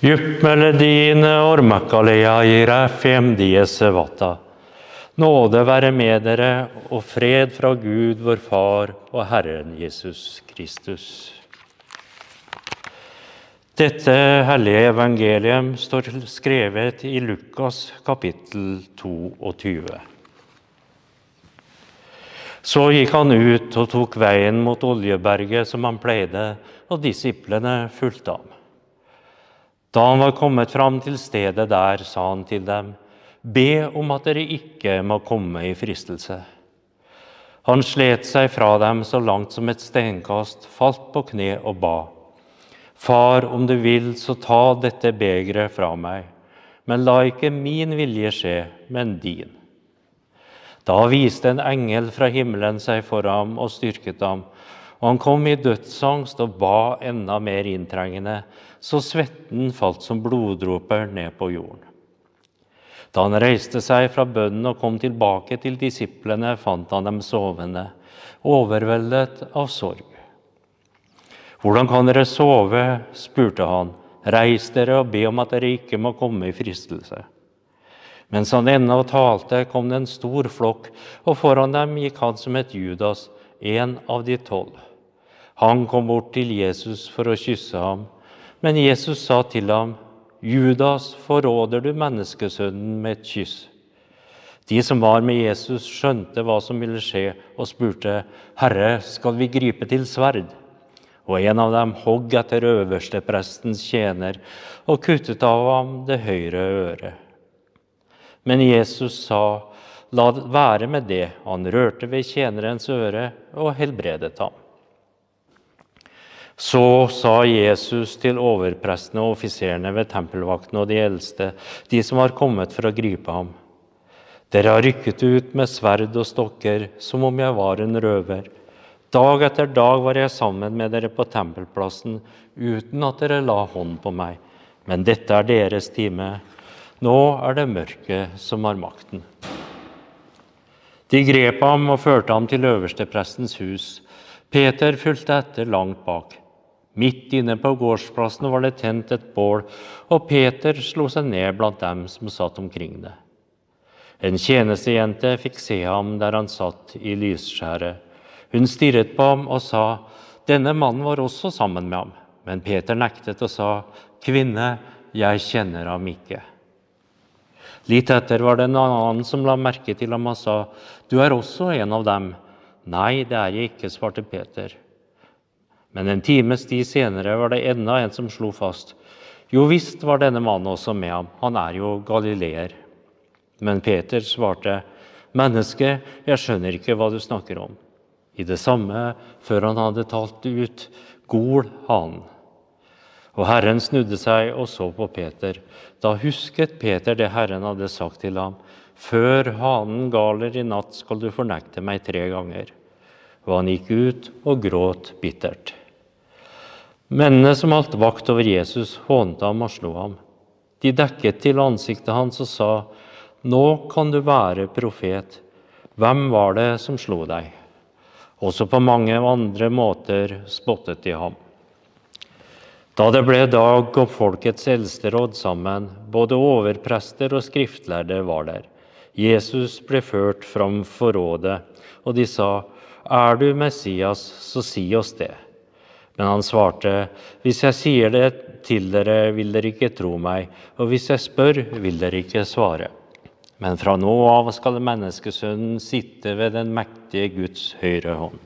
Juppmelodine ormakaleia diese diesevata. Nåde være med dere og fred fra Gud, vår Far og Herren Jesus Kristus. Dette hellige evangelium står skrevet i Lukas kapittel 22. Så gikk han ut og tok veien mot Oljeberget som han pleide, og disiplene fulgte ham. Da han var kommet fram til stedet der, sa han til dem, Be om at dere ikke må komme i fristelse. Han slet seg fra dem så langt som et steinkast, falt på kne og ba. Far, om du vil, så ta dette begeret fra meg, men la ikke min vilje skje, men din. Da viste en engel fra himmelen seg for ham og styrket ham. Og han kom i dødsangst og ba enda mer inntrengende, så svetten falt som bloddråper ned på jorden. Da han reiste seg fra bønnen og kom tilbake til disiplene, fant han dem sovende, overveldet av sorg. Hvordan kan dere sove? spurte han. Reis dere og be om at dere ikke må komme i fristelse. Mens han ennå talte, kom det en stor flokk, og foran dem gikk han som het Judas, en av de tolv. Han kom bort til Jesus for å kysse ham, men Jesus sa til ham, Judas, forråder du menneskesønnen med et kyss? De som var med Jesus, skjønte hva som ville skje, og spurte, Herre, skal vi gripe til sverd? Og en av dem hogg etter øversteprestens tjener og kuttet av ham det høyre øret. Men Jesus sa, la det være med det. Han rørte ved tjenerens øre og helbredet ham. Så sa Jesus til overprestene og offiserene ved tempelvaktene og de eldste, de som var kommet for å gripe ham. Dere har rykket ut med sverd og stokker som om jeg var en røver. Dag etter dag var jeg sammen med dere på tempelplassen uten at dere la hånd på meg. Men dette er deres time. Nå er det mørket som har makten. De grep ham og førte ham til øversteprestens hus. Peter fulgte etter langt bak. Midt inne på gårdsplassen var det tent et bål, og Peter slo seg ned blant dem som satt omkring det. En tjenestejente fikk se ham der han satt i lysskjæret. Hun stirret på ham og sa, 'Denne mannen var også sammen med ham.' Men Peter nektet og sa, 'Kvinne, jeg kjenner ham ikke.' Litt etter var det en annen som la merke til ham og sa, 'Du er også en av dem.' 'Nei, det er jeg ikke', svarte Peter. Men en times tid senere var det enda en som slo fast. Jo visst var denne mannen også med ham, han er jo galileer. Men Peter svarte, 'Menneske, jeg skjønner ikke hva du snakker om.' I det samme, før han hadde talt ut, gol han. Og Herren snudde seg og så på Peter. Da husket Peter det Herren hadde sagt til ham. Før hanen galer i natt skal du fornekte meg tre ganger. Og han gikk ut og gråt bittert. Mennene som holdt vakt over Jesus, hånte ham og slo ham. De dekket til ansiktet hans og sa, Nå kan du være profet. Hvem var det som slo deg? Også på mange andre måter spottet de ham. Da det ble dag, og folkets eldste råd sammen, både overprester og skriftlærde var der. Jesus ble ført fram for rådet, og de sa, Er du Messias, så si oss det. Men han svarte, Hvis jeg sier det til dere, vil dere ikke tro meg, og hvis jeg spør, vil dere ikke svare. Men fra nå av skal menneskesønnen sitte ved den mektige Guds høyre hånd.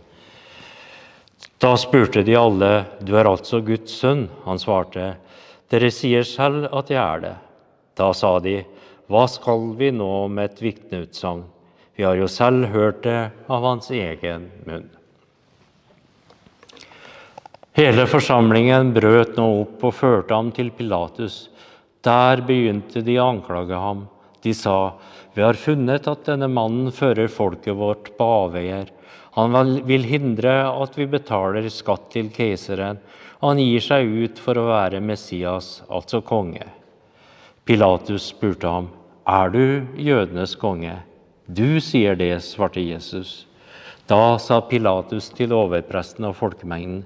Da spurte de alle, 'Du er altså Guds sønn?' Han svarte, 'Dere sier selv at jeg er det.' Da sa de, 'Hva skal vi nå med et vitneutsagn? Vi har jo selv hørt det av hans egen munn.' Hele forsamlingen brøt nå opp og førte ham til Pilatus. Der begynte de å anklage ham. De sa, 'Vi har funnet at denne mannen fører folket vårt på avveier.' Han vil hindre at vi betaler skatt til keiseren. Han gir seg ut for å være Messias, altså konge. Pilatus spurte ham, 'Er du jødenes konge?' 'Du sier det', svarte Jesus. Da sa Pilatus til overpresten og folkemengden,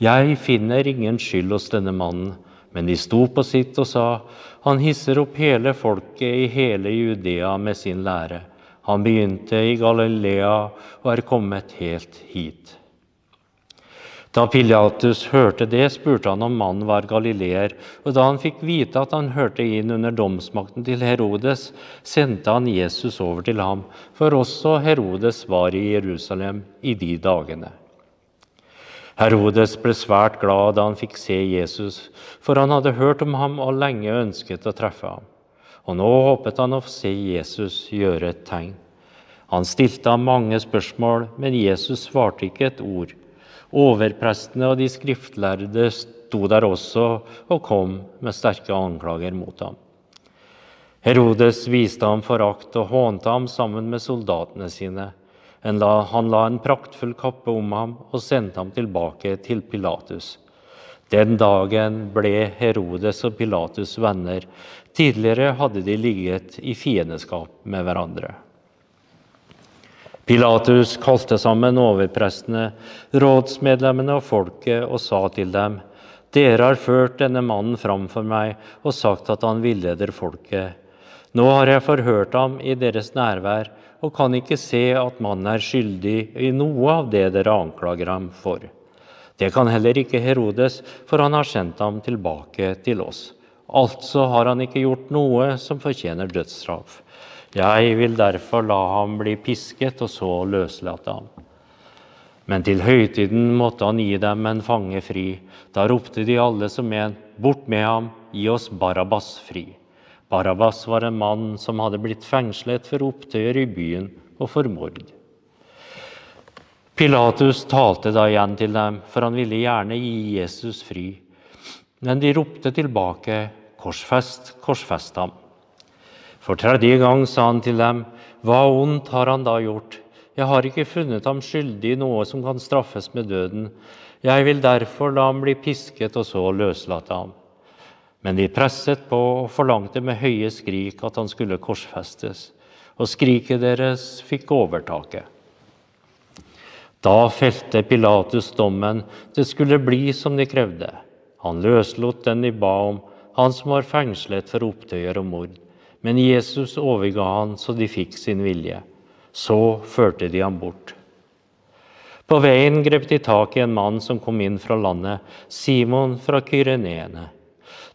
'Jeg finner ingen skyld hos denne mannen, Men de sto på sitt og sa, Han hisser opp hele folket i hele Judea med sin lære. Han begynte i Galilea og er kommet helt hit. Da Pilatus hørte det, spurte han om mannen var galileer. Og da han fikk vite at han hørte inn under domsmakten til Herodes, sendte han Jesus over til ham, for også Herodes var i Jerusalem i de dagene. Herodes ble svært glad da han fikk se Jesus, for han hadde hørt om ham og lenge ønsket å treffe ham. Og nå håpet han å se Jesus gjøre et tegn. Han stilte ham mange spørsmål, men Jesus svarte ikke et ord. Overprestene og de skriftlærde sto der også og kom med sterke anklager mot ham. Herodes viste ham forakt og hånte ham sammen med soldatene sine. Han la en praktfull kappe om ham og sendte ham tilbake til Pilatus. Den dagen ble Herodes og Pilatus venner. Tidligere hadde de ligget i fiendeskap med hverandre. Pilatus kalte sammen overprestene, rådsmedlemmene og folket og sa til dem.: Dere har ført denne mannen fram for meg og sagt at han villeder folket. Nå har jeg forhørt ham i deres nærvær og kan ikke se at mannen er skyldig i noe av det dere anklager ham for. Det kan heller ikke Herodes, for han har sendt ham tilbake til oss. Altså har han ikke gjort noe som fortjener dødsstraff. Jeg vil derfor la ham bli pisket, og så løslate ham. Men til høytiden måtte han gi dem en fange fri. Da ropte de alle som en, bort med ham, gi oss Barabas fri. Barabas var en mann som hadde blitt fengslet for opptøyer i byen og for mord. Pilatus talte da igjen til dem, for han ville gjerne gi Jesus fri. Men de ropte tilbake, 'Korsfest, korsfest ham'. For tredje gang sa han til dem, 'Hva ondt har han da gjort?' 'Jeg har ikke funnet ham skyldig i noe som kan straffes med døden.' 'Jeg vil derfor la ham bli pisket og så løslate ham.' Men de presset på og forlangte med høye skrik at han skulle korsfestes, og skriket deres fikk overtaket. Da felte Pilatus dommen, det skulle bli som de krevde. Han løslot den de ba om, han som var fengslet for opptøyer og mord. Men Jesus overga han så de fikk sin vilje. Så førte de ham bort. På veien grep de tak i en mann som kom inn fra landet, Simon fra Kyreneene.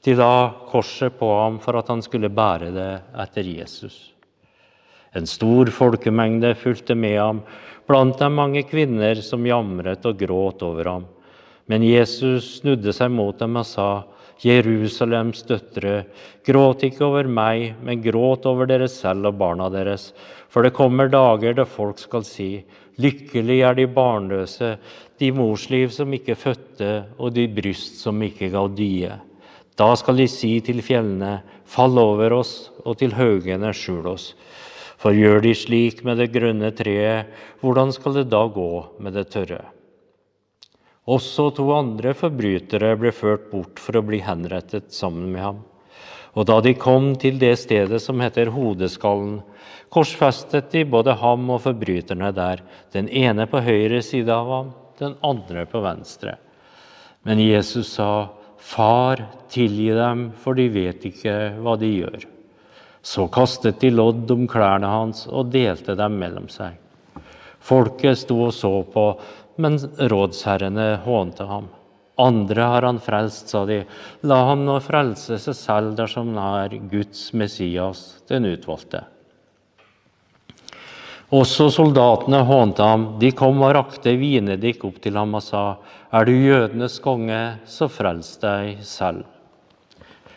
De la korset på ham for at han skulle bære det etter Jesus. En stor folkemengde fulgte med ham, blant dem mange kvinner som jamret og gråt over ham. Men Jesus snudde seg mot dem og sa, Jerusalems døtre, gråt ikke over meg, men gråt over dere selv og barna deres. For det kommer dager da folk skal si, lykkelig er de barnløse, de morsliv som ikke fødte, og de bryst som ikke ga die. Da skal de si til fjellene, fall over oss, og til haugene, skjul oss. For gjør de slik med det grønne treet, hvordan skal det da gå med det tørre? Også to andre forbrytere ble ført bort for å bli henrettet sammen med ham. Og da de kom til det stedet som heter Hodeskallen, korsfestet de både ham og forbryterne der, den ene på høyre side av ham, den andre på venstre. Men Jesus sa, Far, tilgi dem, for de vet ikke hva de gjør. Så kastet de lodd om klærne hans og delte dem mellom seg. Folket sto og så på, men rådsherrene hånte ham. Andre har han frelst, sa de. La ham nå frelse seg selv dersom han er Guds Messias, den utvalgte. Også soldatene hånte ham. De kom og rakte vinedikk opp til ham og sa, Er du jødenes konge, så frels deg selv.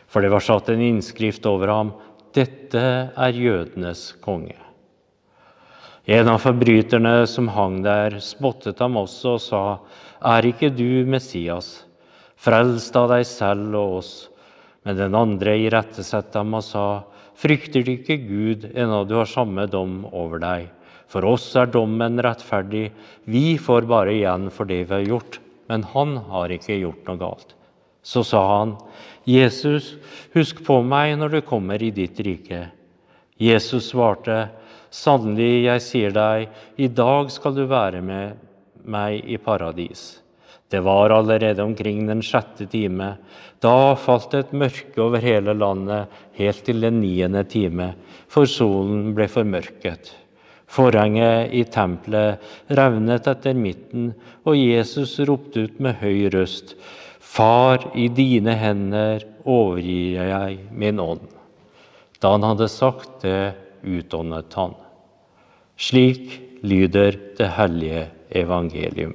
For det var satt en innskrift over ham, Dette er jødenes konge. En av forbryterne som hang der, spottet ham også og sa, Er ikke du Messias? Frels da deg selv og oss. Men den andre irettesatte ham og sa, Frykter du ikke Gud ennå du har samme dom over deg? For oss er dommen rettferdig. Vi får bare igjen for det vi har gjort. Men han har ikke gjort noe galt. Så sa han, 'Jesus, husk på meg når du kommer i ditt rike.' Jesus svarte, 'Sannelig, jeg sier deg, i dag skal du være med meg i paradis.' Det var allerede omkring den sjette time. Da falt et mørke over hele landet helt til den niende time, for solen ble formørket. Forhenget i tempelet revnet etter midten, og Jesus ropte ut med høy røst, Far, i dine hender overgir jeg min ånd. Da han hadde sagt det, utåndet han. Slik lyder det hellige evangelium.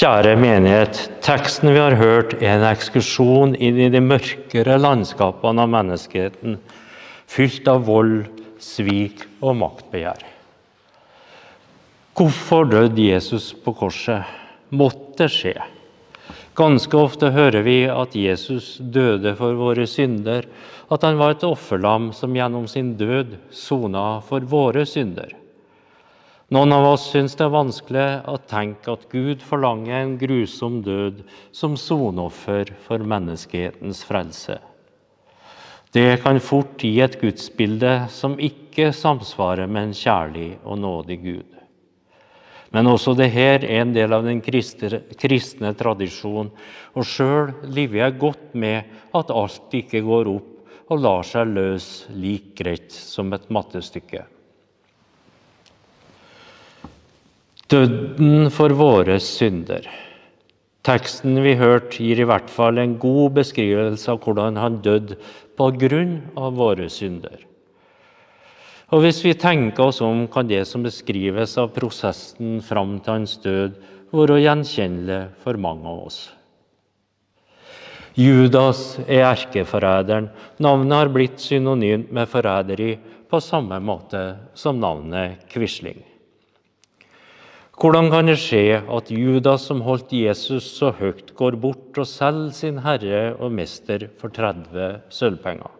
Kjære menighet, teksten vi har hørt, er en ekskursjon inn i de mørkere landskapene av menneskeheten, fylt av vold, svik og maktbegjær. Hvorfor døde Jesus på korset? Måtte det skje? Ganske ofte hører vi at Jesus døde for våre synder, at han var et offerlam som gjennom sin død sona for våre synder. Noen av oss syns det er vanskelig å tenke at Gud forlanger en grusom død som sonoffer for menneskehetens frelse. Det kan fort gi et gudsbilde som ikke samsvarer med en kjærlig og nådig Gud. Men også dette er en del av den kristne tradisjonen, og sjøl lever jeg godt med at alt ikke går opp og lar seg løse like greit som et mattestykke. Døden for våre synder. Teksten vi hørte, gir i hvert fall en god beskrivelse av hvordan han døde på grunn av våre synder. Og Hvis vi tenker oss om, kan det som beskrives av prosessen fram til hans død, være gjenkjennelig for mange av oss. Judas er erkeforræderen. Navnet har blitt synonymt med forræderi på samme måte som navnet Quisling. Hvordan kan det skje at Judas, som holdt Jesus så høyt, går bort og selger sin herre og mester for 30 sølvpenger?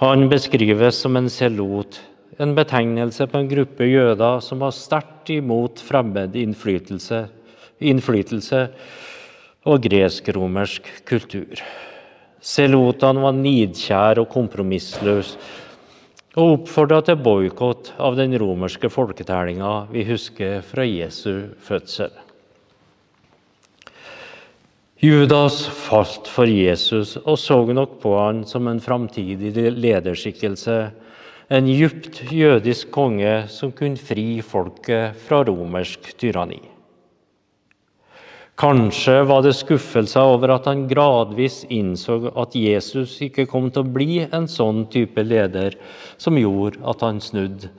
Han beskrives som en selot, en betegnelse på en gruppe jøder som var sterkt imot fremmed innflytelse, innflytelse og gresk-romersk kultur. Selotene var nidkjære og kompromissløse og oppfordra til boikott av den romerske folketellinga vi husker fra Jesu fødsel. Judas falt for Jesus og så nok på han som en framtidig lederskikkelse, en djupt jødisk konge som kunne fri folket fra romersk tyranni. Kanskje var det skuffelser over at han gradvis innså at Jesus ikke kom til å bli en sånn type leder, som gjorde at han snudde.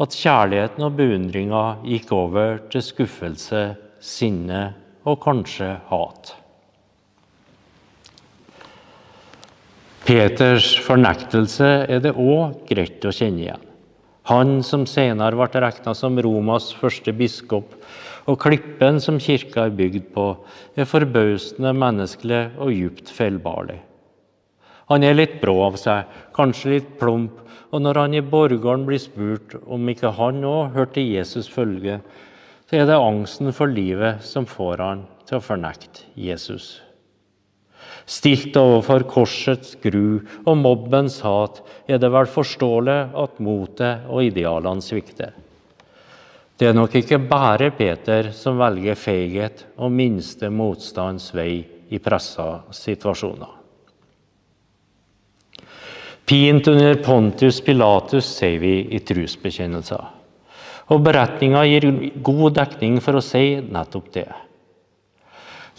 At kjærligheten og beundringa gikk over til skuffelse, sinne og kanskje hat. Peters fornektelse er det òg greit å kjenne igjen. Han som senere ble regna som Romas første biskop, og klippen som kirka er bygd på, er forbausende menneskelig og djupt feilbarlig. Han er litt brå av seg, kanskje litt plump, og når han i borgeren blir spurt om ikke han òg hørte Jesus følge, så er det angsten for livet som får han til å fornekte Jesus. Stilt overfor korsets gru og mobbens hat er det vel forståelig at motet og idealene svikter. Det er nok ikke bare Peter som velger feighet og minste motstands vei i pressa situasjoner. Pint under Pontius Pilatus, sier vi i trosbekjennelser. Og beretninga gir god dekning for å si nettopp det.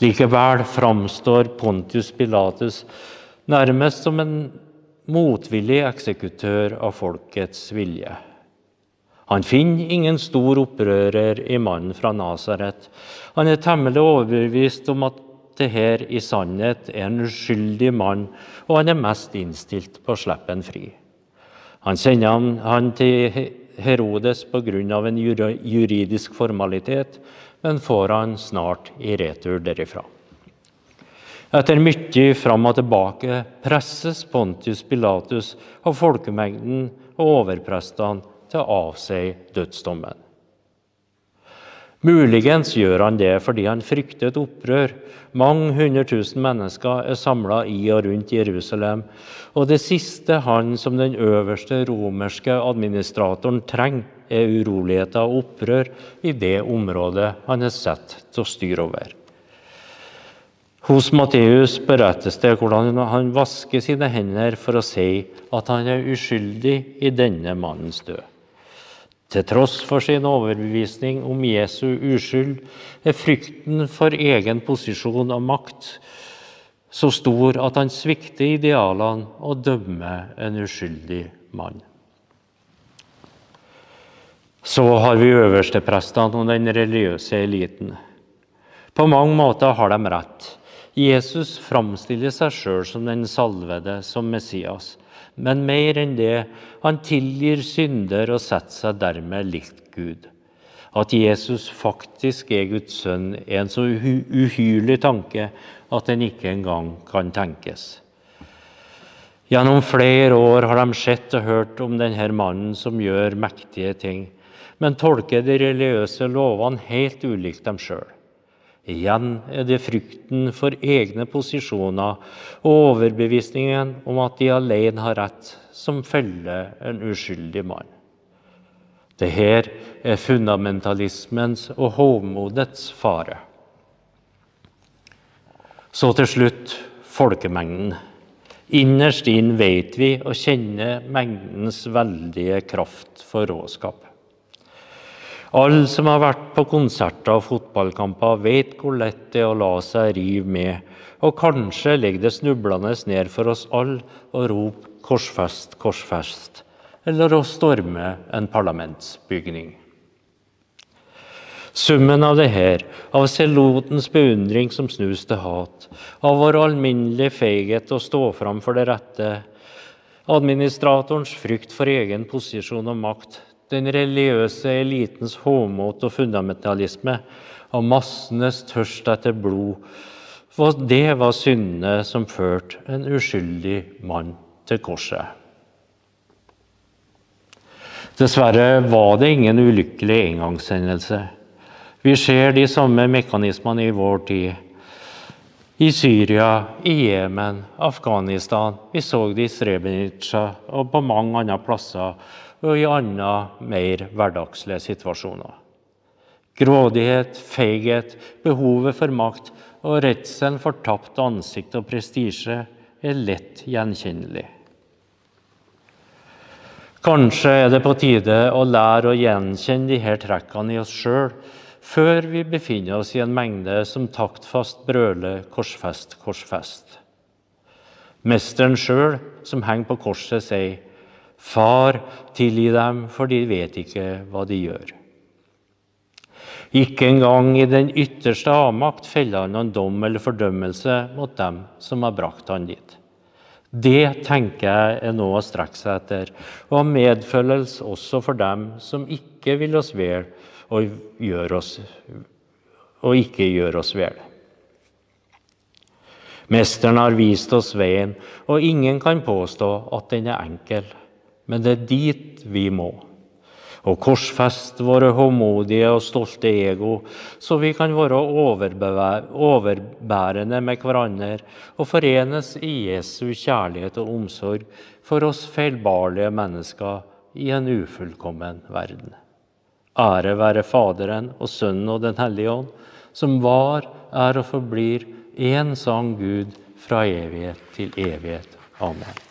Likevel framstår Pontius Pilatus nærmest som en motvillig eksekutør av folkets vilje. Han finner ingen stor opprører i mannen fra Nasaret. Han er temmelig overbevist om at det her i sannhet er en uskyldig mann, og han er mest innstilt på å slippe ham fri. Han sender han til Herodes pga. en juridisk formalitet, men får han snart i retur derifra. Etter mye fram og tilbake presses Pontius Pilatus av folkemengden og overprestene til å avsi dødsdommen. Muligens gjør han det fordi han frykter et opprør. Mange hundre tusen mennesker er samla i og rundt Jerusalem. Og det siste han som den øverste romerske administratoren trenger, er uroligheter og opprør i det området han er satt til å styre over. Hos Matteus berettes det hvordan han vasker sine hender for å si at han er uskyldig i denne mannens død. Til tross for sin overbevisning om Jesu uskyld er frykten for egen posisjon og makt så stor at han svikter idealene og dømmer en uskyldig mann. Så har vi øversteprestene og den religiøse eliten. På mange måter har de rett. Jesus framstiller seg sjøl som den salvede, som Messias. Men mer enn det, han tilgir synder og setter seg dermed likt Gud. At Jesus faktisk er Guds sønn, er en så uhyrlig tanke at den ikke engang kan tenkes. Gjennom flere år har de sett og hørt om denne mannen som gjør mektige ting, men tolker de religiøse lovene helt ulikt dem sjøl. Igjen er det frykten for egne posisjoner og overbevisningen om at de alene har rett, som feller en uskyldig mann. Dette er fundamentalismens og hovmodets fare. Så til slutt folkemengden. Innerst inn vet vi og kjenner mengdens veldige kraft for råskap. Alle som har vært på konserter og fotballkamper, vet hvor lett det er å la seg rive med. Og kanskje ligger det snublende ned for oss alle å rope 'korsfest, korsfest', eller å storme en parlamentsbygning. Summen av det her, av selotens beundring som snus til hat, av vår alminnelige feighet til å stå fram for det rette, administratorens frykt for egen posisjon og makt, den religiøse elitens håmot og fundamentalisme, og massenes tørst etter blod, for det var syndene som førte en uskyldig mann til korset. Dessverre var det ingen ulykkelig engangshendelse. Vi ser de samme mekanismene i vår tid. I Syria, i Jemen, Afghanistan. Vi så det i Srebrenica og på mange andre plasser og i andre mer hverdagslige situasjoner. Grådighet, feighet, behovet for makt og redselen for tapt ansikt og prestisje er lett gjenkjennelig. Kanskje er det på tide å lære å gjenkjenne disse trekkene i oss sjøl, før vi befinner oss i en mengde som taktfast brøler 'korsfest, korsfest'. Mesteren sjøl, som henger på korset, sier, 'Far, tilgi dem, for de vet ikke hva de gjør'. Ikke engang i den ytterste avmakt feller han noen dom eller fordømmelse mot dem som har brakt han dit. Det tenker jeg er noe å strekke seg etter, og ha medfølelse også for dem som ikke vil oss vel og, oss, og ikke gjør oss vel. Mesteren har vist oss veien, og ingen kan påstå at den er enkel. Men det er dit vi må og korsfest våre håndmodige og stolte ego, så vi kan være overbærende med hverandre og forenes i Jesu kjærlighet og omsorg for oss feilbarlige mennesker i en ufullkommen verden. Ære være Faderen og Sønnen og Den hellige ånd, som var, er og forblir én sann Gud fra evighet til evighet. Amen.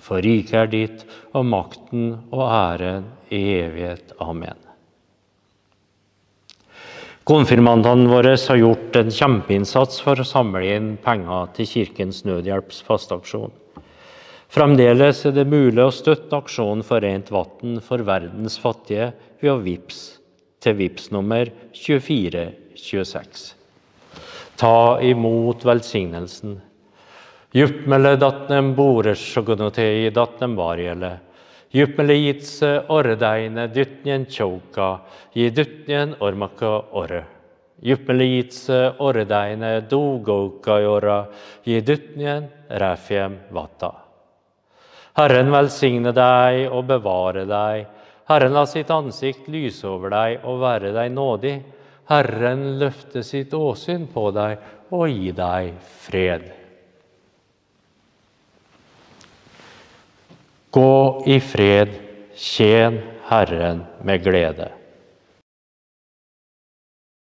For riket er ditt, og makten og æren i evighet. Amen. Konfirmantene våre har gjort en kjempeinnsats for å samle inn penger til Kirkens Nødhjelps fasteaksjon. Fremdeles er det mulig å støtte aksjonen for rent vann for verdens fattige ved å vips til VIPS nummer 2426. Ta imot velsignelsen. Juppmele datnem boresjogonotei datnem varjele. Jupmele jitse orredeine dytnjen tjoka, gi dytnjen ormaka orre. Jupmele jitse orredeine dogoka jora, gi dytnjen ræfjem vata. Herren velsigne deg og bevare deg. Herren la sitt ansikt lyse over deg og være deg nådig. Herren løfte sitt åsyn på deg og gi deg fred. Gå i fred, tjen Herren med glede.